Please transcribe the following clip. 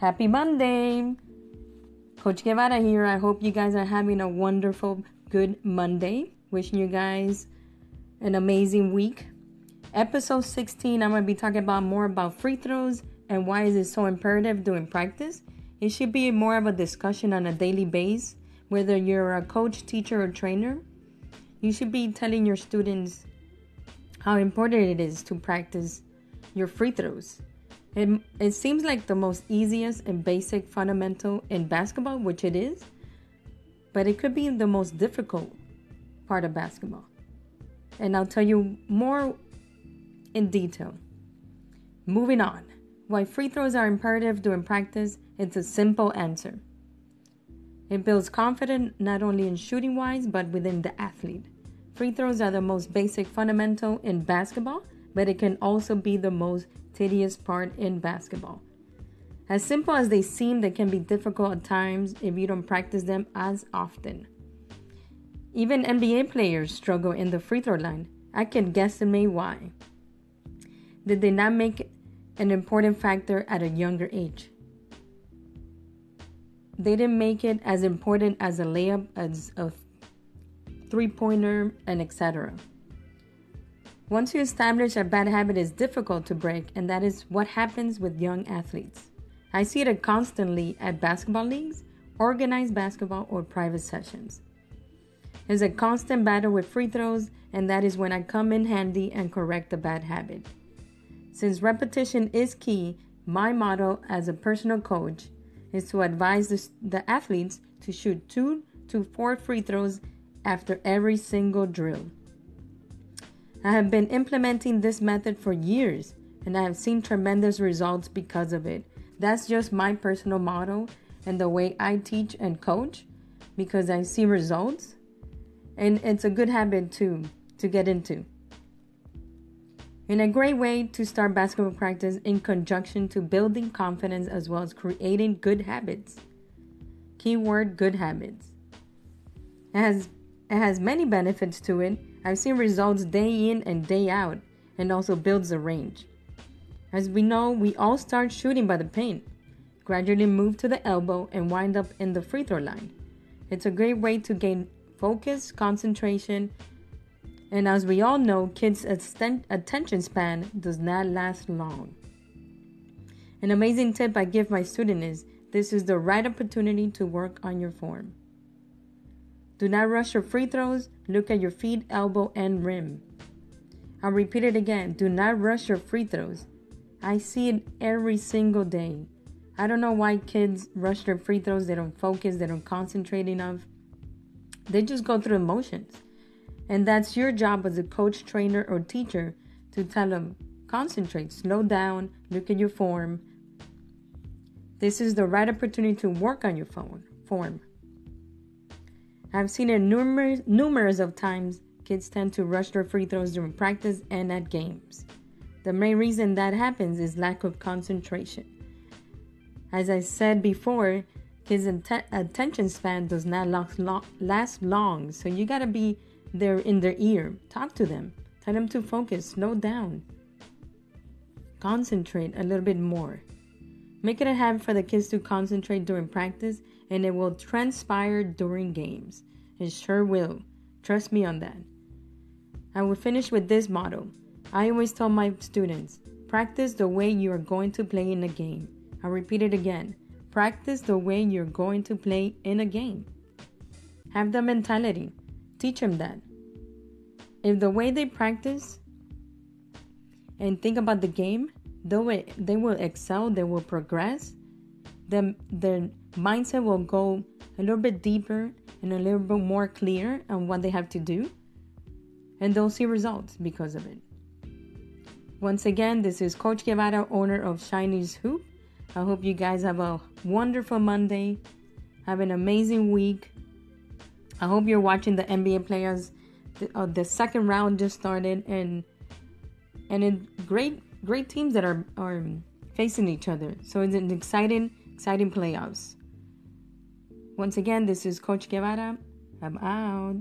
Happy Monday! Coach Guevara here. I hope you guys are having a wonderful, good Monday. Wishing you guys an amazing week. Episode 16, I'm going to be talking about more about free throws and why is it so imperative during practice. It should be more of a discussion on a daily basis, whether you're a coach, teacher, or trainer. You should be telling your students how important it is to practice your free throws. It, it seems like the most easiest and basic fundamental in basketball, which it is, but it could be the most difficult part of basketball. And I'll tell you more in detail. Moving on. Why free throws are imperative during practice, it's a simple answer. It builds confidence not only in shooting wise, but within the athlete. Free throws are the most basic fundamental in basketball, but it can also be the most tedious part in basketball. As simple as they seem, they can be difficult at times if you don't practice them as often. Even NBA players struggle in the free throw line. I can guesstimate why. Did they not make it an important factor at a younger age? They didn't make it as important as a layup, as a three pointer, and etc. Once you establish a bad habit is difficult to break, and that is what happens with young athletes. I see it constantly at basketball leagues, organized basketball, or private sessions. There's a constant battle with free throws, and that is when I come in handy and correct the bad habit. Since repetition is key, my motto as a personal coach is to advise the athletes to shoot two to four free throws after every single drill. I have been implementing this method for years and I have seen tremendous results because of it. That's just my personal motto and the way I teach and coach because I see results and it's a good habit too to get into. And a great way to start basketball practice in conjunction to building confidence as well as creating good habits. Keyword good habits. It has it has many benefits to it. I've seen results day in and day out and also builds the range. As we know, we all start shooting by the paint, gradually move to the elbow and wind up in the free throw line. It's a great way to gain focus, concentration, and as we all know, kids' attention span does not last long. An amazing tip I give my student is this is the right opportunity to work on your form. Do not rush your free throws. Look at your feet, elbow, and rim. I'll repeat it again. Do not rush your free throws. I see it every single day. I don't know why kids rush their free throws. They don't focus, they don't concentrate enough. They just go through emotions. And that's your job as a coach, trainer, or teacher to tell them concentrate, slow down, look at your form. This is the right opportunity to work on your phone, form. I've seen it numerous, numerous of times. Kids tend to rush their free throws during practice and at games. The main reason that happens is lack of concentration. As I said before, kids' attention span does not last long, so you gotta be they're in their ear. Talk to them. Tell them to focus. Slow down. Concentrate a little bit more. Make it a habit for the kids to concentrate during practice, and it will transpire during games. It sure will. Trust me on that. I will finish with this motto. I always tell my students practice the way you are going to play in a game. I'll repeat it again. Practice the way you're going to play in a game. Have the mentality. Teach them that. If the way they practice and think about the game, they they will excel, they will progress, then their mindset will go a little bit deeper and a little bit more clear on what they have to do, and they'll see results because of it. Once again, this is Coach Guevara, owner of Chinese Hoop. I hope you guys have a wonderful Monday. Have an amazing week. I hope you're watching the NBA players. The, uh, the second round just started, and and great great teams that are are facing each other. So it's an exciting exciting playoffs. Once again, this is Coach Guevara. I'm out.